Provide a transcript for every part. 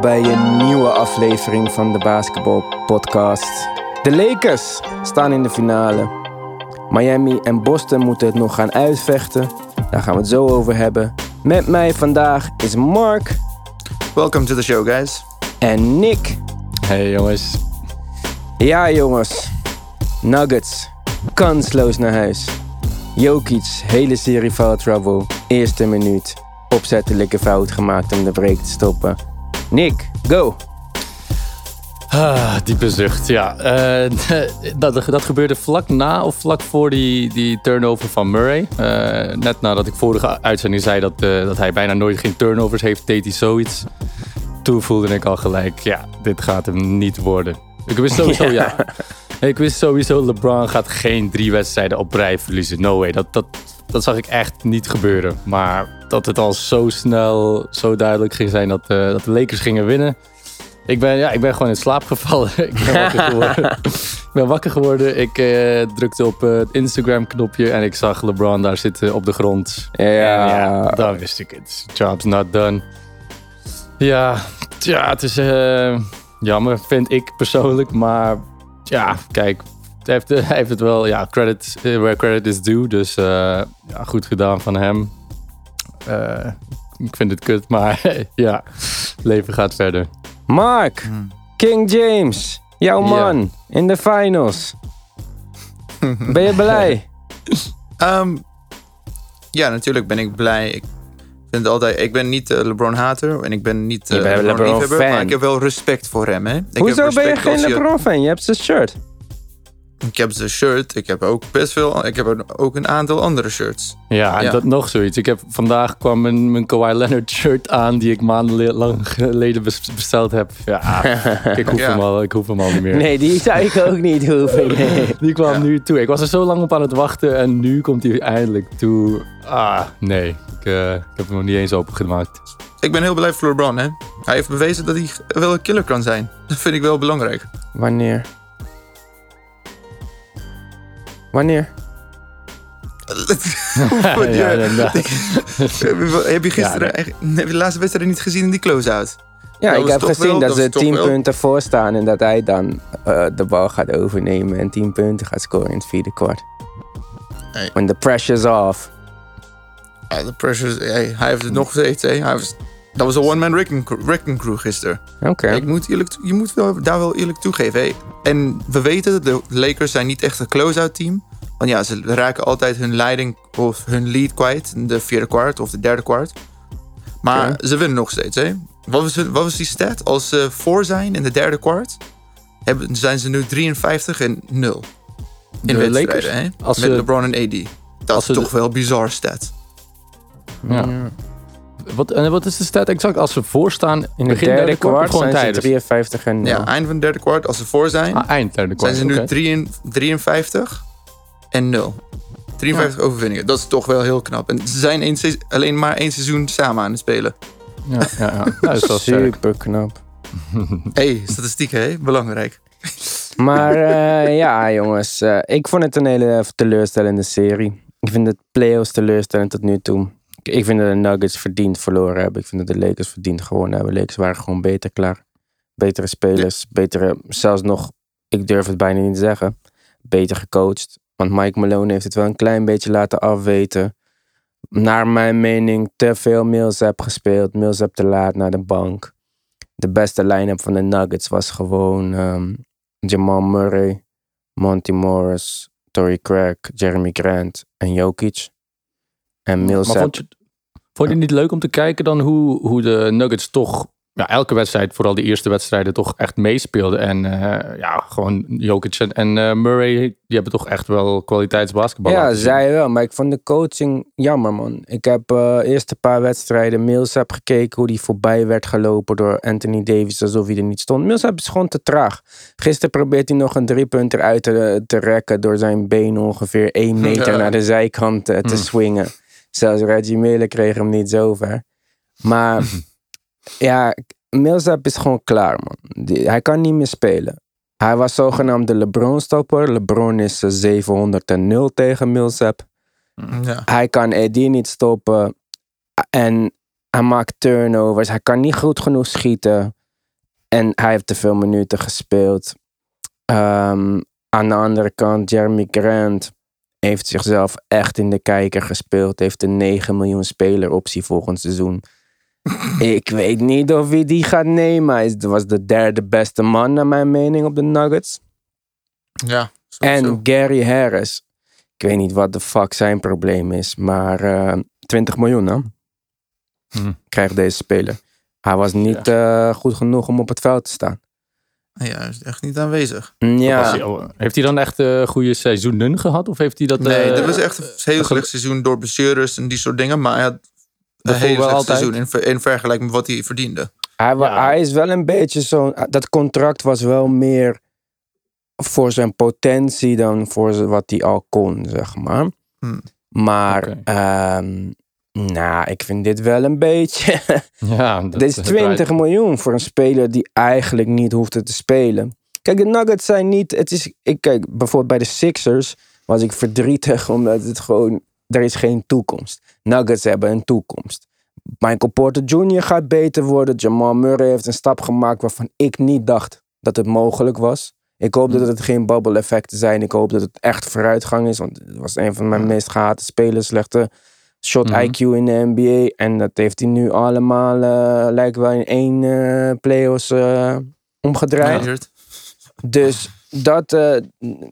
welkom bij een nieuwe aflevering van de Basketball Podcast. De Lakers staan in de finale. Miami en Boston moeten het nog gaan uitvechten. Daar gaan we het zo over hebben. Met mij vandaag is Mark Welcome to the show, guys. en Nick. Hey jongens. Ja jongens, Nuggets, kansloos naar huis. Jokic, hele serie foul trouble. Eerste minuut, opzettelijke fout gemaakt om de break te stoppen. Nick, go! Ah, diepe zucht, ja. Eh, dat, dat gebeurde vlak na of vlak voor die, die turnover van Murray. Eh, net nadat ik vorige uitzending zei dat, eh, dat hij bijna nooit geen turnovers heeft, deed hij zoiets. Toen voelde ik al gelijk, ja, dit gaat hem niet worden. Ik wist sowieso, ja. Ik wist sowieso, LeBron gaat geen drie wedstrijden op rij verliezen. No way. Dat, dat, dat zag ik echt niet gebeuren. Maar dat het al zo snel, zo duidelijk ging zijn dat, eh, dat de Lakers gingen winnen. Ik ben, ja, ik ben gewoon in slaap gevallen. ik ben wakker geworden. ik ben wakker geworden. Ik eh, drukte op eh, het Instagram-knopje en ik zag LeBron daar zitten op de grond. Ja. Ja dan wist ik het. Job's not done. Ja, ja het is jammer, vind ik persoonlijk. Maar ja, kijk, hij heeft, hij heeft het wel, ja, credit eh, where credit is due. Dus eh, ja, goed gedaan van hem. Eh, ik vind het kut, maar ja, het leven gaat verder. Mark, King James, jouw Ja. man in de finals. Ben je blij? Ehm, ja, natuurlijk ben ik blij. Ik vind het altijd. Ik ben niet eh, LeBron-hater en ik ben niet Je eh, LeBron-liefhebber, maar ik heb wel respect voor hem. Hè. Ik heb Hoezo ben je geen LeBron-fan? Je hebt zijn shirt. Ik heb zijn shirt. Ik heb ook best veel. Ik heb ook een aantal andere shirts. Ja, en Ja. dat nog zoiets. Ik heb vandaag kwam mijn, mijn Kawhi Leonard shirt aan die ik maandenlang geleden bes- besteld heb. Ja, ik hoef, Ja. hem, al, ik hoef hem al niet meer. Nee, die zou ik ook niet hoeven. Nee. Die kwam Ja. nu toe. Ik was er zo lang op aan het wachten en nu komt hij eindelijk toe. Ah, nee. Ik, eh, ik heb hem nog niet eens opengemaakt. Ik ben heel blij voor LeBron. Hè. Hij heeft bewezen dat hij wel een killer kan zijn. Dat vind ik wel belangrijk. Wanneer? Wanneer? Ja, je- heb je gisteren echt- heb je de laatste wedstrijd niet gezien in die close-out? Ja, Dat ik heb gezien wel- dat dat ze 10 wel- punten voor staan en dat hij dan eh, de bal gaat overnemen en 10 punten gaat scoren in het vierde kwart. Hey. When the pressure's off. Ja, de pressure, hey, hij heeft het nog steeds. Hey. Hij was, dat was een one-man wrecking, crew- wrecking crew gisteren. Oké. Ik moet eerlijk, je moet wel, daar wel eerlijk toegeven. Hey. En we weten, de Lakers zijn niet echt een close-out team. Want ja, ze raken altijd hun leiding of hun lead kwijt in de vierde kwart of de derde kwart. Maar ze winnen nog steeds. Hè. Wat, was, wat was die stat? Als ze voor zijn in de derde kwart, hebben, zijn ze nu 53 en 0 in De wedstrijden. Lakers? Hè? Als Met ze- LeBron en AD. Dat is toch de- wel een bizar stat. Ja. Wat, en wat is de stat exact? Als ze voorstaan In de begin derde kwart of gewoon zijn ze tijdens? 53 en 0. Ja, einde van de derde kwart, als ze voor zijn, Ah, eind derde kwart. zijn ze nu oké. 53 53 en 0. 53 overwinningen. Dat is toch wel heel knap. En ze zijn één se- alleen maar één seizoen samen aan het spelen. Ja, ja, ja. Dat is wel sterk. Super knap. hey, statistieken, hè? Belangrijk. Maar eh, ja, jongens. eh, ik vond het een hele teleurstellende serie. Ik vind het playoffs teleurstellend tot nu toe. Ik- vind dat de Nuggets verdiend verloren hebben. Ik vind dat de Lakers verdiend gewonnen hebben. De Lakers waren gewoon beter klaar. Betere spelers. Betere, zelfs nog, ik durf het bijna niet te zeggen. Beter gecoacht. Want Mike Malone heeft het wel een klein beetje laten afweten. Naar mijn mening te veel Millsap gespeeld. Millsap te laat naar de bank. De beste line-up van de Nuggets was gewoon ehm, Jamal Murray, Monty Morris, Torrey Craig, Jeremy Grant en Jokic. En Maar vond je, vond je het niet leuk om te kijken dan hoe, hoe de Nuggets toch ja, elke wedstrijd, vooral de eerste wedstrijden, toch echt meespeelden? En eh, ja, gewoon Jokic en, eh, Murray, die hebben toch echt wel kwaliteitsbasketbal ja, zij wel. Maar ik vond de coaching jammer, man. Ik heb eh eerst een paar wedstrijden Millsap gekeken... hoe die voorbij werd gelopen door Anthony Davis... alsof hij er niet stond. Millsap is gewoon te traag. Gisteren probeert hij nog een driepunter uit te, te rekken... door zijn been ongeveer één meter naar de zijkant te Hmm. swingen. Zelfs Reggie Miller kreeg hem niet zo ver. Maar ja, Millsap is gewoon klaar, man. Die- hij kan niet meer spelen. Hij was zogenaamd de LeBron-stopper. LeBron is eh, 700 tegen Millsap. Ja. Hij kan Eddie niet stoppen. En hij maakt turnovers. Hij kan niet goed genoeg schieten. En hij heeft te veel minuten gespeeld. Ehm, aan de andere kant, Jeremy Grant heeft zichzelf echt in de kijker gespeeld. Heeft een 9 miljoen speler optie volgend seizoen. Ik weet niet of hij die gaat nemen. Hij was de derde beste man, naar mijn mening, op de Nuggets. Ja. En. Gary Harris. Ik weet niet wat de fuck zijn probleem is, maar eh 20 miljoen hè, Hm. krijgt deze speler. Hij was niet eh, goed genoeg om op het veld te staan. Ja, hij is echt niet aanwezig. Was Ja, hij- heeft hij dan echt een goede seizoenen gehad? Of heeft hij dat... Nee, eh, dat was echt een heel slecht seizoen door blessures en die soort dingen. Maar hij had een heel slecht altijd. seizoen in, ver- in vergelijking met wat hij verdiende. hij, Ja. hij is wel een beetje zo'n... Dat contract was wel meer voor zijn potentie dan voor wat hij al kon, zeg maar. Hmm. Maar, ehm, nou, ik vind dit wel een beetje... Ja, dat, Dit is dat 20 draait- miljoen voor een speler die eigenlijk niet hoefde te spelen. Kijk, de Nuggets zijn niet. Het is, ik kijk, bijvoorbeeld bij de Sixers was ik verdrietig omdat het gewoon. Er is geen toekomst. Nuggets hebben een toekomst. Michael Porter Jr. gaat beter worden. Jamal Murray heeft een stap gemaakt waarvan ik niet dacht dat het mogelijk was. Ik hoop dat het geen bubble effecten zijn. Ik hoop dat het echt vooruitgang is. Want het was een van mijn meest gehate spelers. Slechte shot Mhm. IQ in de NBA. En dat heeft hij nu allemaal, eh, lijkt wel in één eh playoffs eh, omgedraaid. Dus dat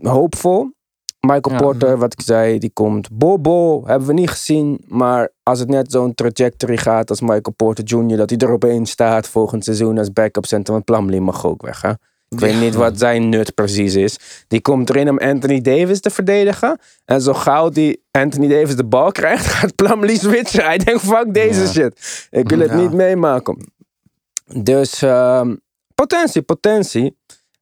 hoopvol. Michael Ja. Porter, wat ik zei, die komt. Bobo hebben we niet gezien. Maar als het net zo'n trajectory gaat als Michael Porter Jr., dat hij er opeens staat volgend seizoen als backup center. Want Plumlee mag ook weg. Hè? Ik weet niet wat zijn nut precies is. Die komt erin om Anthony Davis te verdedigen. En zo gauw die Anthony Davis de bal krijgt, gaat Plumlee switchen. Hij denkt, fuck deze Ja. shit. Ik wil het Ja. niet meemaken. Dus ehm, potentie, potentie.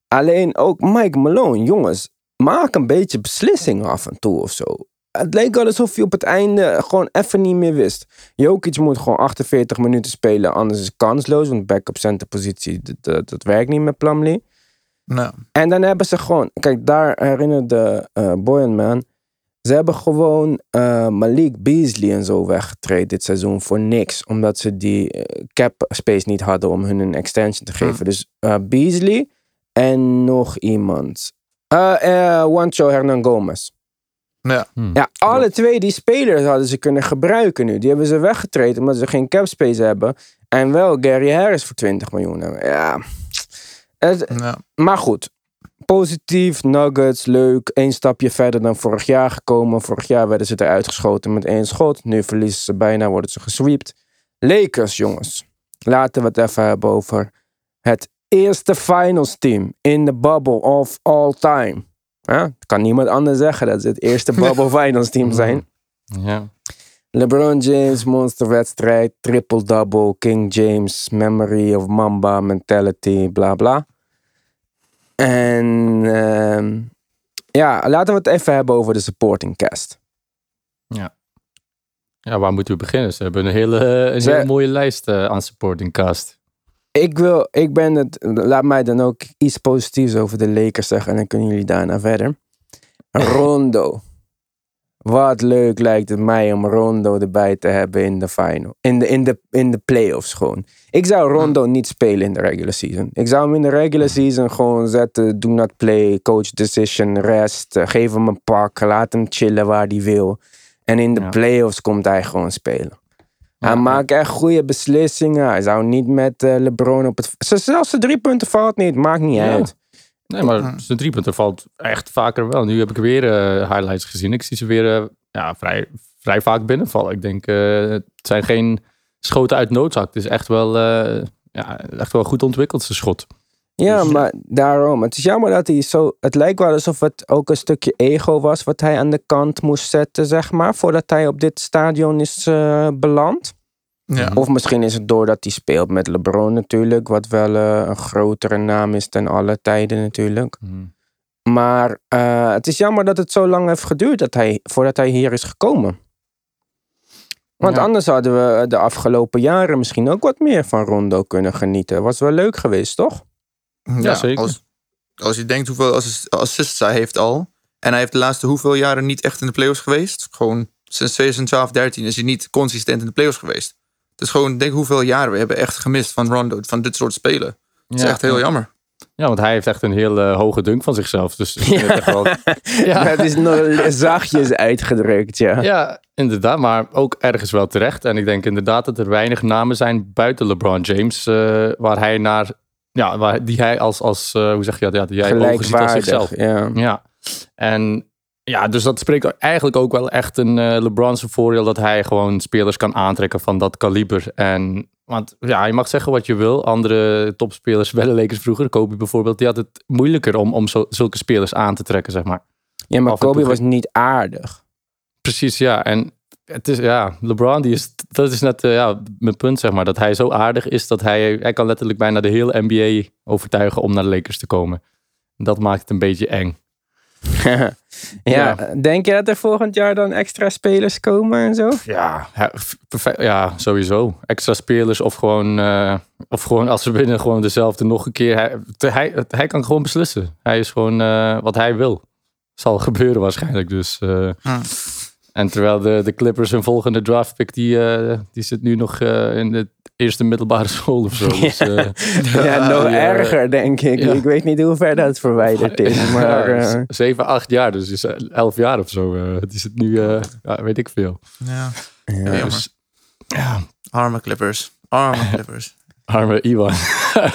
Alleen ook Mike Malone, jongens, maak een beetje beslissingen af en toe of zo. Het leek wel alsof hij op het einde gewoon even niet meer wist. Jokic moet gewoon 48 minuten spelen, anders is het kansloos. Want backup center positie, dat, dat, dat werkt niet met Plumlee. Nou, En dan hebben ze gewoon, kijk, daar herinnerde uh, Boyan man. Ze hebben gewoon eh, Malik Beasley en zo weggetraind dit seizoen voor niks. Omdat ze die eh, cap space niet hadden om hun een extension te geven. Dus eh, Beasley en nog iemand. Uh, uh, Juancho Hernan Gomez. ja. Ja, alle twee die spelers hadden ze kunnen gebruiken nu. Die hebben ze weggetraind omdat ze geen cap space hebben. En wel Gary Harris voor 20 miljoen hebben. Ja. Het, ja. maar goed, positief, Nuggets, leuk. Eén stapje verder dan vorig jaar gekomen. Vorig jaar werden ze eruit geschoten met één schot. Nu verliezen ze bijna, worden ze gesweept. Lakers, jongens. Laten we het even hebben over het eerste finals team in de bubble of all time. Ja, kan niemand anders zeggen dat ze het eerste bubble finals team zijn. Ja. LeBron James, monsterwedstrijd, triple-double, King James, memory of Mamba, mentality, bla bla. En ehm, ja, laten we het even hebben over de supporting cast. ja, waar moeten we beginnen? Ze hebben een hele, een Ze- hele mooie lijst eh, aan supporting cast. Ik wil, ik ben het, laat mij dan ook iets positiefs over de Lakers zeggen en dan kunnen jullie daarna verder. Rondo. Wat leuk lijkt het mij om Rondo erbij te hebben in de final. In de, in de, in de playoffs gewoon. Ik zou Rondo niet spelen in de regular season. Ik zou hem in de regular season gewoon zetten. Do not play, coach decision, rest. eh, Geef hem een pak. Laat hem chillen waar hij wil. En in de Ja. playoffs komt hij gewoon spelen. Hij Ja, maakt echt goede beslissingen. Hij zou niet met eh, LeBron op het... Zelfs de drie punten valt niet. Maakt niet uit. Nee, maar zijn driepunten valt echt vaker wel. Nu heb ik weer eh, highlights gezien. Ik zie ze weer eh, ja, vrij, vrij vaak binnenvallen. Ik denk, eh, het zijn geen schoten uit noodzak. Het is echt wel, eh, ja, echt wel goed ontwikkeld, zijn schot. Ja, Dus- maar daarom. Het is jammer dat hij zo... Het lijkt wel alsof het ook een stukje ego was... wat hij aan de kant moest zetten, zeg maar... voordat hij op dit stadion is eh, beland. Ja. Of misschien is het doordat hij speelt met LeBron natuurlijk... wat wel eh, een grotere naam is ten alle tijden natuurlijk. Maar eh, het is jammer dat het zo lang heeft geduurd dat hij, voordat hij hier is gekomen. Want Ja. anders hadden we de afgelopen jaren misschien ook wat meer van Rondo kunnen genieten. Was wel leuk geweest, toch? Ja, zeker. Als, als je denkt hoeveel assis- assists hij heeft al. En hij heeft de laatste hoeveel jaren niet echt in de playoffs geweest. Gewoon sinds 2012, 13 is hij niet consistent in de playoffs geweest. Dus gewoon denk hoeveel jaren we hebben echt gemist van Rondo, van dit soort spelen. Dat is echt heel jammer. Ja, want hij heeft echt een heel eh, hoge dunk van zichzelf. Dus het echt wel- ja. Dat is nog zachtjes uitgedrukt, ja. ja, inderdaad. Maar ook ergens wel terecht. En ik denk inderdaad dat er weinig namen zijn buiten LeBron James. eh, waar hij naar, ja, waar, die hij als, als eh, hoe zeg je dat? Ja, die hij ziet als zichzelf. Gelijkwaardig, ja. Ja, en ja, dus dat spreekt eigenlijk ook wel echt een LeBron zijn voordeel dat hij gewoon spelers kan aantrekken van dat kaliber. En want ja, je mag zeggen wat je wil. Andere topspelers bij de Lakers vroeger, Kobe bijvoorbeeld, die had het moeilijker om, om zulke spelers aan te trekken, zeg maar. Ja, maar Af Kobe was niet aardig. Precies, ja. En het is, ja, LeBron, die is, dat is net eh, ja, mijn punt, zeg maar. Dat hij zo aardig is dat hij, hij kan letterlijk bijna de hele NBA overtuigen om naar de Lakers te komen. Dat maakt het een beetje eng. ja, Ja. denk je dat er volgend jaar dan extra spelers komen en zo? Ja, ja, sowieso. Extra spelers of gewoon, eh, of gewoon als ze binnen gewoon dezelfde nog een keer. Hij, hij, hij kan gewoon beslissen. Hij is gewoon eh, wat hij wil. Zal gebeuren waarschijnlijk. Dus, eh, Hm. En terwijl de, de Clippers hun volgende draftpick, die, eh, die zit nu nog eh, in de eerste middelbare school of zo. Dus, eh, Ja, nog ja. erger, denk ik. Ja. Ik weet niet hoe ver dat verwijderd is. Maar ja, eh, z- zeven, acht jaar, dus is eh, elf jaar of zo. eh, die zit nu, eh, ja, weet ik veel. Ja. ja. Dus, ja, Arme Clippers. Arme Clippers. arme Iwan.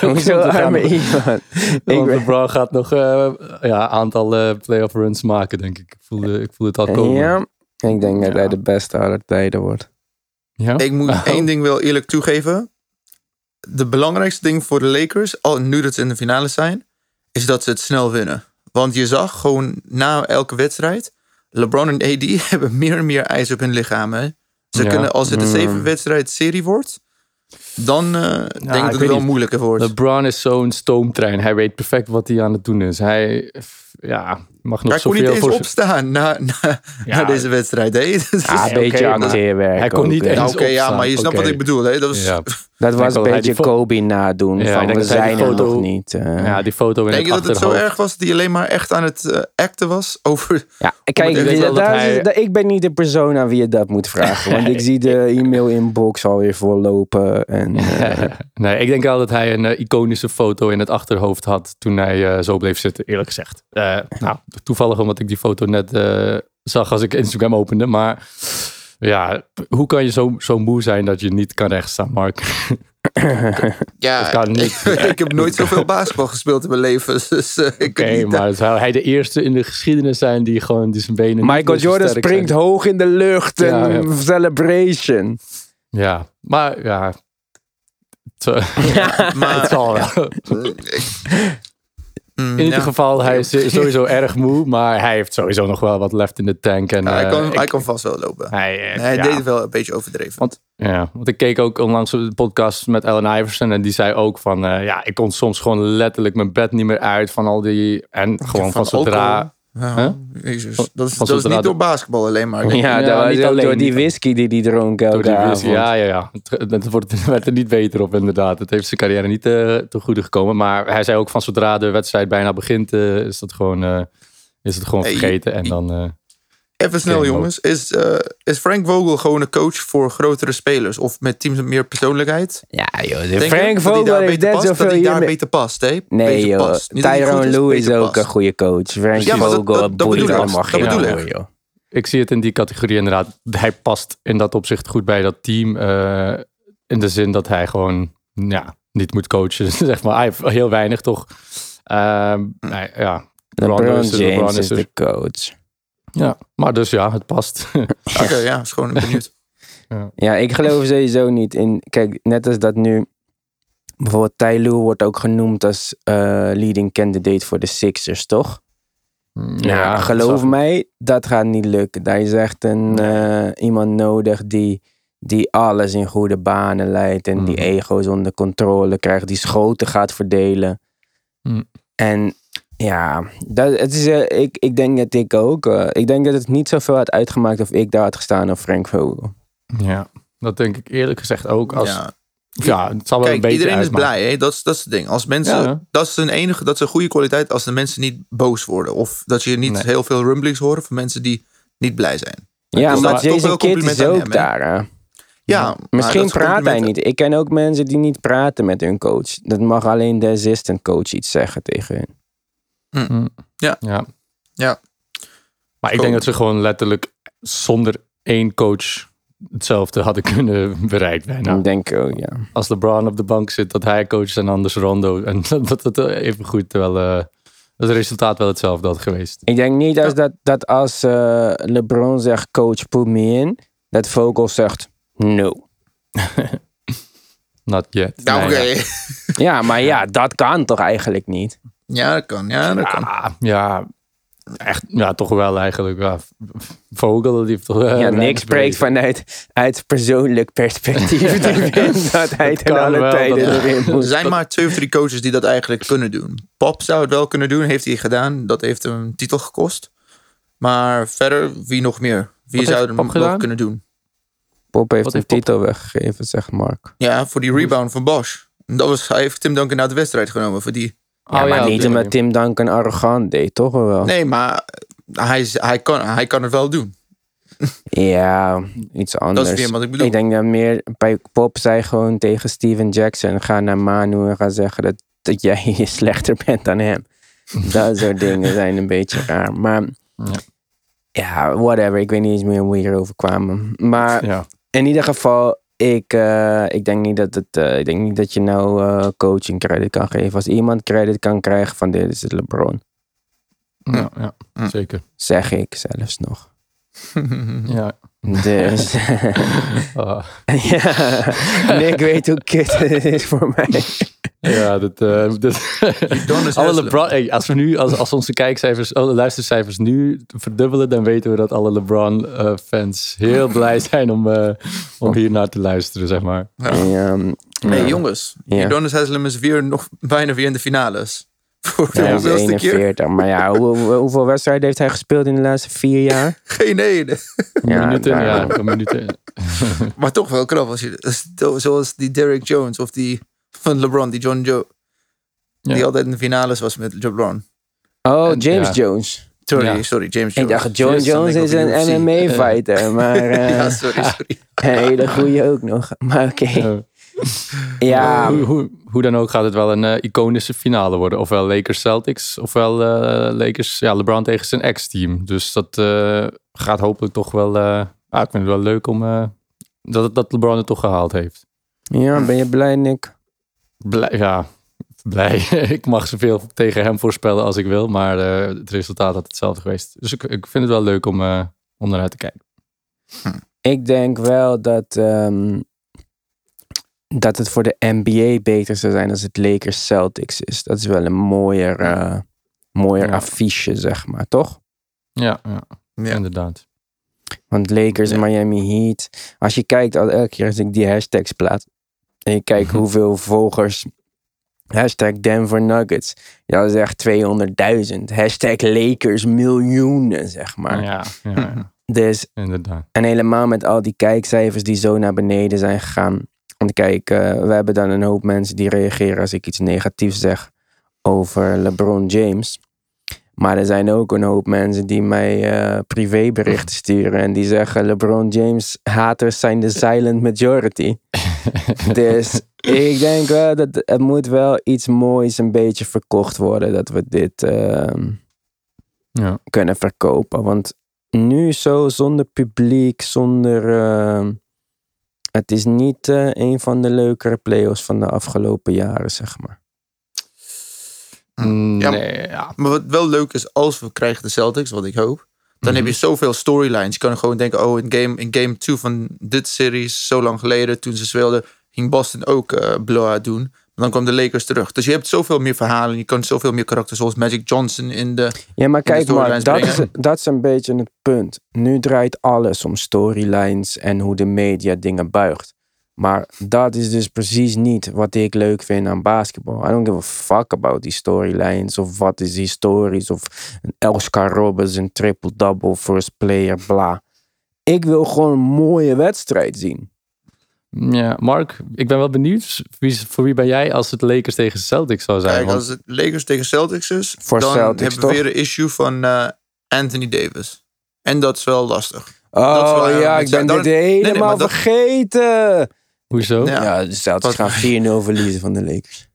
Hoezo arme nog- Want weet- LeBron gaat nog eh ja, aantal eh playoff runs maken, denk ik. Ik voel, de- ik voel het al komen. Ja, ik denk dat Ja. hij de beste aller tijden wordt. Ja? Ik moet Oh. één ding wel eerlijk toegeven. De belangrijkste ding voor de Lakers, al nu dat ze in de finale zijn, is dat ze het snel winnen. Want je zag gewoon na elke wedstrijd, LeBron en AD hebben meer en meer ijs op hun lichaam. Hè? Ze Ja. kunnen, als het een Mm. zeven wedstrijd serie wordt, dan eh, denk ik dat het wel niet. moeilijker wordt. LeBron is zo'n stoomtrein. Hij weet perfect wat hij aan het doen is. Hij ja, mag nog Hij kon niet eens voor... opstaan na, na, Ja. na deze wedstrijd. Hè? Dat is- Ah, een oké, beetje maar acteerwerk. hij kon niet eens- nou, oké, ja, maar je snapt Oké. wat ik bedoel. Hè? Dat was, Ja. Dat was een beetje Kobe nadoen. Ja, van we zijn er foto- nog niet. eh. Ja, die foto in Denk je dat het zo erg was dat hij alleen maar echt aan het eh, acten was over Ja, kijk, is- hij- ik ben niet de persoon aan wie je dat moet vragen. Want ik zie de e-mail-inbox alweer vollopen. En, eh, nee, ik denk wel dat hij een iconische foto in het achterhoofd had toen hij zo bleef zitten, eerlijk gezegd. Eh, nou, toevallig omdat ik die foto net eh, zag als ik Instagram opende. Maar ja, hoe kan je zo, zo moe zijn dat je niet kan rechtstaan, Mark? Ja, kan niet. Ik, ik heb nooit zoveel basketbal gespeeld in mijn leven. Dus ik Oké, maar zou hij de eerste in de geschiedenis zijn die gewoon die zijn benen... Michael Jordan springt zijn? hoog in de lucht. Ja, en ja. celebration. Ja, maar ja... Het, Maar, het zal wel. Mm, In ieder ja. geval, hij is sowieso erg moe, maar hij heeft sowieso nog wel wat left in de tank. En, Ja, hij, eh, kan, hij kan vast wel lopen. hij, eh, hij ja. deed het wel een beetje overdreven. Want, ja, want ik keek ook onlangs op de podcast met Ellen Iverson en die zei ook van, eh, ja, ik kon soms gewoon letterlijk mijn bed niet meer uit van al die, en gewoon van, zodra... alcohol. Ja? Jezus. Dat is, dat niet door basketbal alleen maar. Ja, Ja, dat was niet alleen, door die whisky die die dronk elke avond. Ja, ja, ja. Het, wordt, het werd er niet beter op, inderdaad. Het heeft zijn carrière niet eh te goede gekomen. Maar hij zei ook van zodra de wedstrijd bijna begint, eh, is, dat gewoon, eh, is het gewoon Hey, vergeten. En dan, eh, Even snel jongens. Is, eh, is Frank Vogel gewoon een coach voor grotere spelers? Of met teams met meer persoonlijkheid? Ja, joh. Denk Frank Vogel heeft net past? Dat hij daar beter past, hè? Nee, Beter joh. past. Tyrone is, Lue is ook past. een goede coach. Frank Ja, Vogel dat- dat dat boeit bedoel ik. allemaal Dat geen bedoel hol, ik. joh. ik zie het in die categorie inderdaad. Hij past in dat opzicht goed bij dat team. eh, in de zin dat hij gewoon ja, niet moet coachen. zeg maar. Hij heeft heel weinig toch. Ehm, nee, ja. LeBron James is de coach. Ja, maar dus ja, het past. Oké, ja, is gewoon benieuwd. Ja, ik geloof sowieso niet in... Kijk, net als dat nu... Bijvoorbeeld Ty Lue wordt ook genoemd als eh, leading candidate voor de Sixers, toch? Ja, dat geloof zag- mij, dat gaat niet lukken. Daar is echt een, eh, iemand nodig die, die alles in goede banen leidt. En die Mhm. ego's onder controle krijgt. Die schoten gaat verdelen. Mhm. En ja, dat, het is, eh, ik, ik denk dat ik ook. eh, ik denk dat het niet zoveel had uitgemaakt of ik daar had gestaan of Frank Vogel. Ja, dat denk ik eerlijk gezegd ook. Als, ja. Ja. het zal wel een beetje iedereen is blij, hè? Dat, is, dat is het ding. Als mensen, Ja. dat is een enige, dat is een goede kwaliteit als de mensen niet boos worden. Of dat je niet Nee. heel veel rumblings hoort van mensen die niet blij zijn. Ja, Dus maar Jason een Kidd compliment is ook hem, daar. hè. Ja, Misschien praat hij niet. Ik ken ook mensen die niet praten met hun coach. Dat mag alleen de assistant coach iets zeggen tegen hun. Ja. Ja. Maar ik denk dat ze gewoon letterlijk zonder één coach hetzelfde hadden kunnen bereikt bijna. Ik denk ook, ja. Als LeBron op de bank zit, dat hij coach is en anders Rondo. En dat het even goed wel... eh, het resultaat wel hetzelfde had geweest. Ik denk niet als dat, dat als eh, LeBron zegt coach put me in, dat Vogel zegt no. Not yet. Nou, oké. Nee, ja. Ja, maar ja, dat kan toch eigenlijk niet? Ja, dat kan. Ja, dat kan. Ja, echt, ja, toch wel eigenlijk. Ja. Vogel, die heeft toch... Ja, niks spreekt vanuit uit persoonlijk perspectief. Dat hij ten alle wel, tijden dat- erin Er moet. zijn maar twee of drie coaches die dat eigenlijk kunnen doen. Pop zou het wel kunnen doen, heeft hij gedaan. Dat heeft hem een titel gekost. Maar verder, wie nog meer? Wie Wat zou hem Pop nog gedaan? kunnen doen? Pop heeft Wat een heeft Pop- titel weggegeven, zegt Mark. Ja, voor die rebound van Bosch. Dat was, hij heeft Tim Duncan uit de wedstrijd genomen voor die. Ja, Oh, maar niet omdat manier. Tim Duncan arrogant deed, toch wel? Nee, maar hij, is- hij, kan, hij kan het wel doen. Ja, iets anders. Dat is weer wat ik bedoel. Ik denk dat meer bij Pop zei gewoon tegen Steven Jackson: ga naar Manu en ga zeggen dat, dat jij slechter bent dan hem. dat soort dingen zijn een beetje raar. Maar Ja. ja, whatever. Ik weet niet eens meer hoe we hierover kwamen. Maar Ja. in ieder geval, ik, eh, ik, denk niet dat het, eh, ik denk niet dat je nou eh, coaching credit kan geven. Als iemand credit kan krijgen van dit is het LeBron. Ja, ja, zeker. Zeg ik zelfs nog. Ja. Dus Ah. ja, Nick weet hoe kut het is voor mij. Ja, dat, eh dat Udonis alle. LeBron, hey, als we nu, als, als onze kijkcijfers, alle luistercijfers nu verdubbelen, dan weten we dat alle LeBron-fans heel blij zijn om, eh, om hier naar te luisteren, zeg maar. Ja. Hey, ja. jongens. Ja. Udonis Haslem is weer nog bijna weer in de finales. Voor de Ja, hij is hoeveelste keer? 41. Maar ja, hoe- hoe- hoeveel wedstrijden heeft hij gespeeld in de laatste vier jaar? Geen ene. Ja, minuten, ja, minuten. Maar toch wel knap. Als je, zoals die Derrick Jones of die van LeBron, die John Joe. Die Ja. altijd in de finales was met LeBron. Oh, En- James ja. Jones. Sorry, Ja. sorry, James Ik Jones. dacht, John Jones is ik een. MMA-fighter. Maar eh, Ja, sorry, sorry. een hele goeie ook nog. Maar oké. Eh, Ja, hoe, hoe, hoe dan ook gaat het wel een eh, iconische finale worden. Ofwel Lakers Celtics, ofwel eh, Lakers, ja, LeBron tegen zijn ex-team. Dus dat eh, gaat hopelijk toch wel. eh, ah, ik vind het wel leuk om eh, dat, dat LeBron het toch gehaald heeft. ja, ben je blij, Nick? Blij, ja, blij. ik mag zoveel tegen hem voorspellen als ik wil, maar eh, het resultaat had hetzelfde geweest. Dus ik, ik vind het wel leuk om, eh om naar uit te kijken. Ik denk wel dat, ehm, dat het voor de NBA beter zou zijn als het Lakers Celtics is. Dat is wel een mooier, eh, mooier Ja. affiche, zeg maar, toch? Ja, ja, Ja. inderdaad. Want Lakers, Ja. Miami Heat. Als je kijkt, al elke keer als ik die hashtags plaats. En je kijkt hoeveel volgers. Hashtag Denver Nuggets. Ja, dat is echt 200.000. Hashtag Lakers miljoenen, zeg maar. Ja, ja, ja, Dus, inderdaad. en helemaal met al die kijkcijfers die zo naar beneden zijn gegaan. Want kijk, eh, we hebben dan een hoop mensen die reageren als ik iets negatiefs zeg over LeBron James. Maar er zijn ook een hoop mensen die mij eh, privéberichten sturen en die zeggen LeBron James haters zijn de silent majority. dus ik denk wel dat het moet wel iets moois een beetje verkocht worden dat we dit ehm, Ja. kunnen verkopen. Want nu zo zonder publiek, zonder. ehm, het is niet eh, een van de leukere playoffs van de afgelopen jaren, zeg maar. Mm, Ja, nee, ja. Maar wat wel leuk is, als we krijgen de Celtics, wat ik hoop. Dan heb je Mhm. zoveel storylines. Je kan gewoon denken, oh, in game, in game 2 van dit series, zo lang geleden, toen ze speelden, ging Boston ook eh blowout doen. Maar dan kwam de Lakers terug. Dus je hebt zoveel meer verhalen. Je kan zoveel meer karakters, zoals Magic Johnson in de... Ja, maar kijk, storylines dat is, dat is een beetje het punt. Nu draait alles om storylines en hoe de media dingen buigt. Maar dat is dus precies niet wat ik leuk vind aan basketbal. I don't give a fuck about die storylines of wat is historisch of een Oscar Roberts een triple-double first player, bla. Ik wil gewoon een mooie wedstrijd zien. ja, Mark, ik ben wel benieuwd. Wie, voor wie ben jij als het Lakers tegen Celtics zou zijn? Kijk, Want- als het Lakers tegen Celtics is, Voor dan Celtics, hebben toch? we weer een issue van eh, Anthony Davis. En dat is wel lastig. Dat is Oh wel- ja, dat ik ben dit nee, nee, helemaal maar dat- vergeten. Hoezo? Ja. Ja, de Celtics gaan 4-0 verliezen van de Lakers.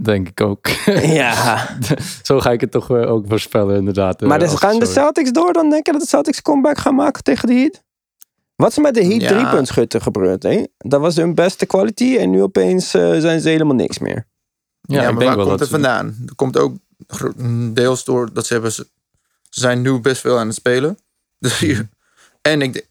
Denk ik ook. ja. Zo ga ik het toch eh, ook voorspellen, inderdaad. eh, Maar dus als gaan de Celtics door dan? Denk je dat de Celtics comeback gaan maken tegen de Heat? Wat is met de Heat Ja. driepuntschutter gebeurd? Hè? Dat was hun beste quality en nu opeens eh, zijn ze helemaal niks meer. Ja, Ja, ik maar denk waar wel komt dat het vandaan? Er komt ook deels door dat ze hebben... Ze zijn nu best veel aan het spelen. Dus hier... En ik denk...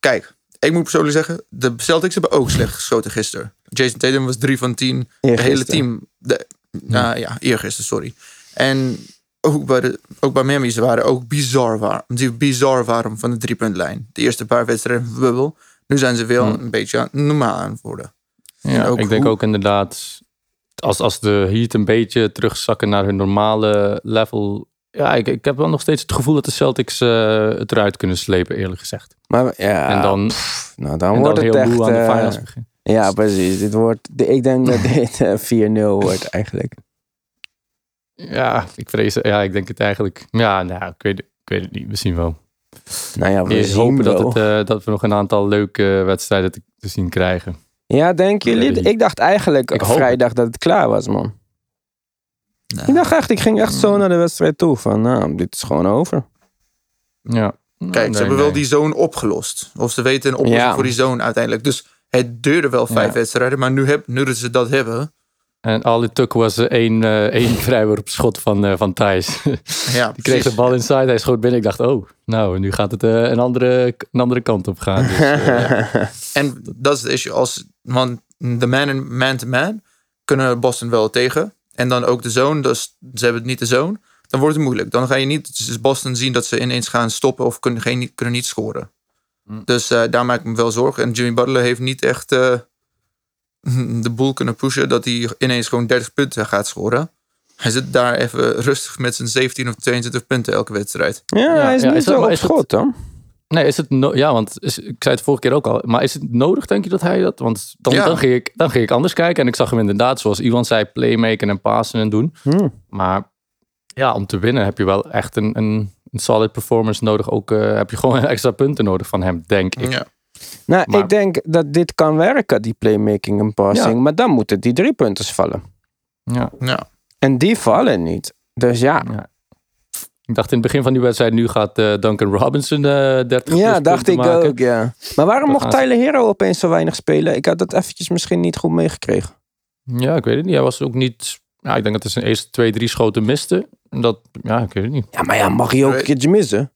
Kijk, ik moet persoonlijk zeggen... De Celtics hebben ook slecht geschoten gisteren. Jason Tatum was 3 van 10. Het hele team... De, nou ja, eergisteren, sorry. En ook bij, de, ook bij Miami, ze waren ook bizar warm. Die bizar warm van de driepuntlijn. De eerste paar wedstrijden van de bubbel. Nu zijn ze wel Hmm. een beetje normaal aan het worden. Ja, ook ik denk hoe- ook inderdaad, als, als de Heat een beetje terugzakken naar hun normale level. Ja, ik, ik heb wel nog steeds het gevoel dat de Celtics eh, het eruit kunnen slepen, eerlijk gezegd. Maar ja, en dan, nou, dan en wordt dan het heel echt... aan de eh, finals beginnen. ja, precies. Dit wordt, ik denk dat dit eh, 4-0 wordt eigenlijk. Ja, ik vrees, ja, ik denk het eigenlijk. Ja, nou, ik weet, ik weet het niet, we zien wel. Nou ja, we Eerst hopen dat, het, eh, dat we nog een aantal leuke wedstrijden te, te zien krijgen. Ja, denken jullie? Ik dacht eigenlijk Ik hoop vrijdag dat het klaar was, man. Nou, Ik dacht echt, ik ging echt zo naar de wedstrijd toe. Van, nou, dit is gewoon over. Ja. Kijk, Nee, ze hebben nee. wel die zone opgelost. Of ze weten een oplossing Ja. voor die zone uiteindelijk. Dus het duurde wel vijf Ja. wedstrijden. Maar nu, heb, nu dat ze dat hebben. En al het took was eh, één, eh één vrijworp schot van, eh, van Thijs. Ja, Die kreeg de bal inside, hij schoot binnen. Ik dacht, oh, nou, nu gaat het eh, een, andere, een andere kant op gaan. Dus, En dat is het issue. Als, want de man man to man kunnen Boston wel tegen. En dan ook de zone. Dus ze hebben niet de zone. Dan wordt het moeilijk. Dan ga je niet dus Boston zien dat ze ineens gaan stoppen. Of kunnen, geen, kunnen niet scoren. Mm. Dus eh, daar maak ik me wel zorgen. En Jimmy Butler heeft niet echt eh, de boel kunnen pushen. Dat hij ineens gewoon 30 punten gaat scoren. Hij zit daar even rustig met zijn 17 of 22 punten elke wedstrijd. Ja, hij is ja, niet is zo op het- schot, hoor. Nee, is het no- ja, want is, ik zei het vorige keer ook al. Maar is het nodig, denk je, dat hij dat? Want dan, Ja. dan, ging, ik, dan ging ik anders kijken. En ik zag hem inderdaad, zoals Iwan zei, playmaken en passen en doen. Hm. Maar ja, om te winnen heb je wel echt een, een, een solid performance nodig. Ook eh, heb je gewoon extra punten nodig van hem, denk ik. Ja. Nou, Maar- ik denk dat dit kan werken, die playmaking en passing. Ja. Maar dan moeten die drie punters vallen. Ja. ja. En die vallen niet. Dus ja, Ja. Ik dacht in het begin van die wedstrijd, nu gaat eh, Duncan Robinson eh 30 ja dacht ik maken. ook, ja. Maar waarom mocht Tyler Hero opeens zo weinig spelen? Ik had dat eventjes misschien niet goed meegekregen. Ja, ik weet het niet. Hij was ook niet... Ja, ik denk dat hij zijn eerste twee, drie schoten miste. En Dat, ja, ik weet het niet. Ja, maar ja, mag hij ook een keertje missen?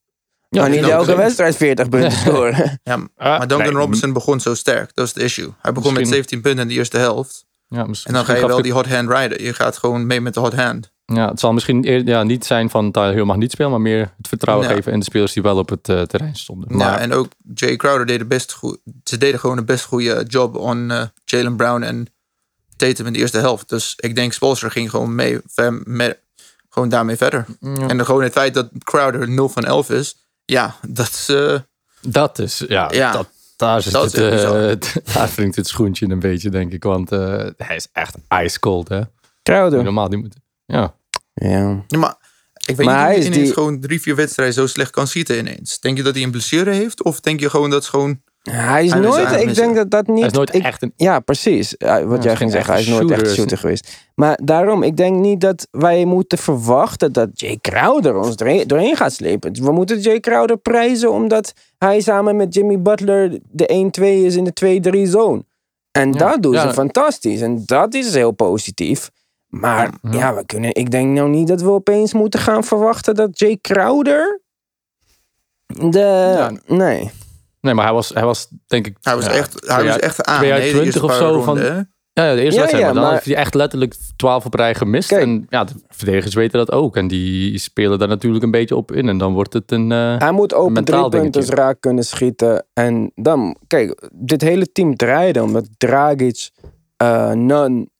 Ja, kan niet elke wedstrijd 40 punten scoren. Ja, Ah, maar Duncan nee, Robinson begon zo sterk. Dat is het issue. Hij begon met Misschien- 17 punten in de eerste helft. Ja, En dan ga je wel die hot hand rijden. Je gaat gewoon mee met de hot hand. Ja, het zal misschien eer- ja, niet zijn van Tyler Hill mag niet spelen, maar meer het vertrouwen Ja. geven in de spelers die wel op het eh, terrein stonden. Maar Ja, en ook Jay Crowder deed best goed. Ze deden gewoon een best goede job on eh, Jalen Brown en Tatum in de eerste helft. Dus ik denk Spolster ging gewoon mee, ver- met, gewoon daarmee verder. Ja. En dan gewoon het feit dat Crowder 0 van 11 is. Ja, dat is... eh, dat is, ja, Ja. Dat, daar, zit Dat het, eh, daar wringt het schoentje een beetje, denk ik. Want eh, hij is echt ice cold, hè. Crowder. Normaal niet moeten. Ja. Ja. ja, maar ik weet Maar niet hij hoe is je ineens die- gewoon drie, vier wedstrijden zo slecht kan schieten ineens. Denk je dat hij een blessure heeft? Of denk je gewoon dat het gewoon... Hij is Hij nooit, ik denk dat dat niet... Hij is nooit ik- echt een... Ja, precies. Ja, wat jij ging zeggen, hij is nooit echt shooter. shooter geweest. Maar daarom, ik denk niet dat wij moeten verwachten dat Jay Crowder ons doorheen, doorheen gaat slepen. We moeten Jay Crowder prijzen omdat hij samen met Jimmy Butler de 1-2 is in de 2-3 zone. En Ja. dat doen Ja. ze fantastisch. En dat is heel positief. Maar Ja. ja, we kunnen, ik denk nou niet dat we opeens moeten gaan verwachten dat Jay Crowder de... Ja. Nee. Nee, maar hij was, hij was denk ik... Hij was ja, echt, hij was echt aan. twee uit hè, de 20 eerste of zo van-. Ja, ja, de eerste Ja, wedstrijd. ja, maar dan maar- heeft hij echt letterlijk 12 op rij gemist. Kijk. En ja, de verdedigers weten dat ook. En die spelen daar natuurlijk een beetje op in. En dan wordt het een... eh, Hij moet open drie punten raak kunnen schieten. En dan, kijk, dit hele team draaide omdat Dragic, eh Nunn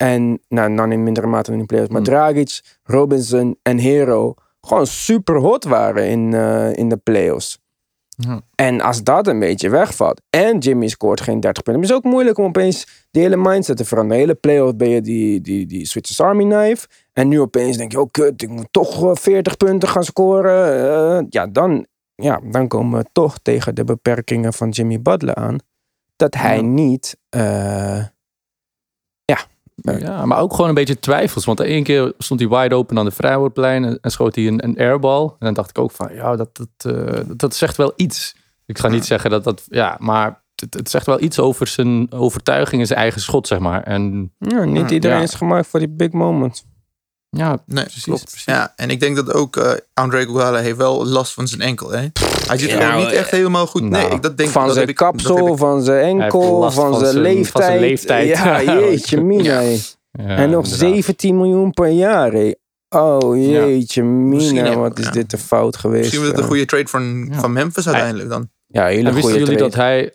en, nou, Nunn in mindere mate dan in de playoffs, maar Hmm. Dragic, Robinson en Hero gewoon super hot waren in, eh, in de playoffs. Ja. En als dat een beetje wegvalt en Jimmy scoort geen 30 punten, dan is het ook moeilijk om opeens die hele mindset te veranderen. De hele playoff ben je die, die, die Switchers Army knife. En nu opeens denk je, oh kut, ik moet toch eh, 40 punten gaan scoren. Eh, ja, dan ja, dan komen we toch tegen de beperkingen van Jimmy Butler aan. Dat hij Ja. niet. Ja, maar ook gewoon een beetje twijfels. Want één keer stond hij wide open aan de vrijwoordplein en, en schoot hij een, een airball. En dan dacht ik ook van, ja, dat, dat, eh, dat, dat zegt wel iets. Ik ga niet zeggen dat dat, ja, maar het, het zegt wel iets over zijn overtuiging en zijn eigen schot, zeg maar. En ja, niet Ja. iedereen Ja. is gemaakt voor die big moment. Ja, Nee, precies. klopt. precies. Ja, en ik denk dat ook eh Andre Iguodala heeft wel last van zijn enkel. Hè? Hij ziet er Ja, niet echt helemaal goed. nee, Nou, ik, dat denk van dat zijn heb ik, dat kapsel, heb ik- van zijn enkel, van, van zijn leeftijd. van zijn leeftijd. Ja, jeetje mina. Ja. en nog inderdaad. 17 miljoen per jaar. hé. Oh jeetje mina, wat is ja. dit een fout geweest. Misschien was het een goede trade van, Ja. van Memphis uiteindelijk dan. Ja, hele En wisten goede jullie trade. dat hij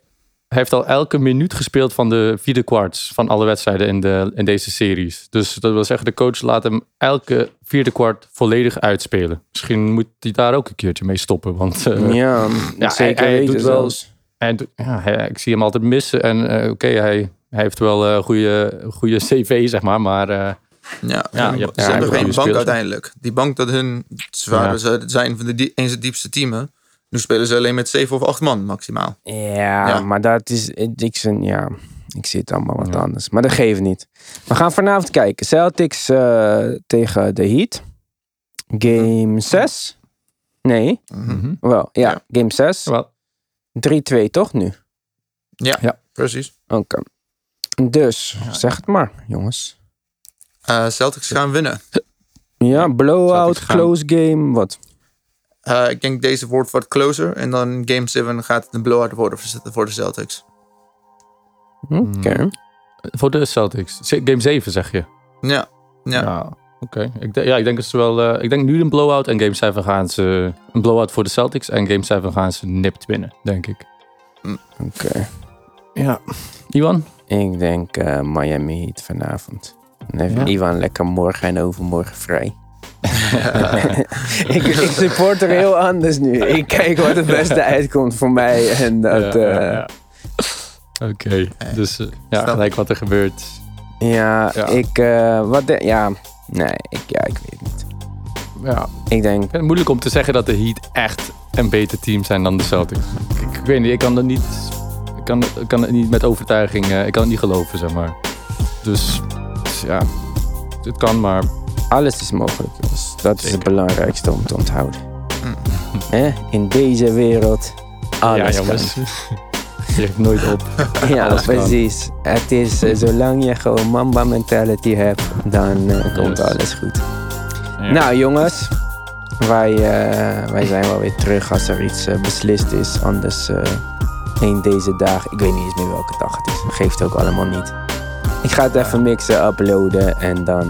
heeft al elke minuut gespeeld van de vierde kwarts van alle wedstrijden in, de, in deze series. Dus dat wil zeggen, de coach laat hem elke vierde kwart volledig uitspelen. Misschien moet hij daar ook een keertje mee stoppen. Want eh, Ja, Ja, zeker hij- doet wel- hij ja, hij- ik zie hem altijd missen. En eh, oké, hij, hij heeft wel een goede, goede cv, zeg maar. Maar eh, Ja, Ja, ze je hebben geen bank uiteindelijk. Die bank dat hun, ze zijn van de die, eens het diepste teamen. Nu spelen ze alleen met zeven of acht man maximaal. Ja, Ja. maar dat is. Ik, zie- ja, ik zie het allemaal wat Ja. anders. Maar dat geeft niet. We gaan vanavond kijken. Celtics eh, tegen de Heat. Game 6? Nee, Mhm. wel. Ja, Ja. game 6. wel, 3-2 toch nu? Ja, Ja. precies. Oké. Dus, zeg het maar, jongens. Eh, Celtics gaan winnen. Ja, blowout, close game, wat? Eh, ik denk deze wordt wat closer. En dan game 7 gaat het een blowout worden voor- de Celtics. Oké. voor de Celtics. Game 7 zeg je. Ja, ja. Ja, oké. Ik, denk- ja, ik denk dat ze wel. eh, ik denk nu een blowout en Game 7 gaan ze een blowout voor de Celtics en Game 7 gaan ze nipt winnen, denk ik. Oké. Ja. Iwan? Ik denk eh, Miami Heat vanavond. Dan heeft Ja. Ivan lekker morgen en overmorgen vrij. ik, ik support er heel anders nu. Ik kijk wat het beste uitkomt voor mij. En dat, Ja, ja, ja, ja. Oké, dus eh, ja, gelijk wat er gebeurt. ja, Ja. ik, eh, wat de, ja, nee, ik, ja, ik weet het niet. Ja, Ik denk, ik vind het moeilijk om te zeggen dat de Heat echt een beter team zijn dan de Celtics. Ik, ik weet niet, ik kan het niet, ik kan, ik kan het niet met overtuiging, eh, ik kan het niet geloven, zeg maar. Dus, dus ja, het kan, maar alles is mogelijk, jongens. Dat is het belangrijkste om te onthouden. Mm. Hè? In deze wereld, alles ja, jongens. Geef nooit op. Ja, alles kan. precies. Het is, eh, zolang je gewoon mamba mentality hebt, dan eh, komt Yes. alles goed. Ja. Nou jongens, wij, eh, wij zijn wel weer terug als er iets beslist is. Anders een deze dag, ik weet niet eens meer welke dag het is. Geeft ook allemaal niet. Ik ga het even mixen, uploaden en dan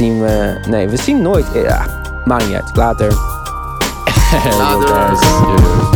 zien we... Nee, we zien nooit... Ja, maakt niet uit. Later. Later.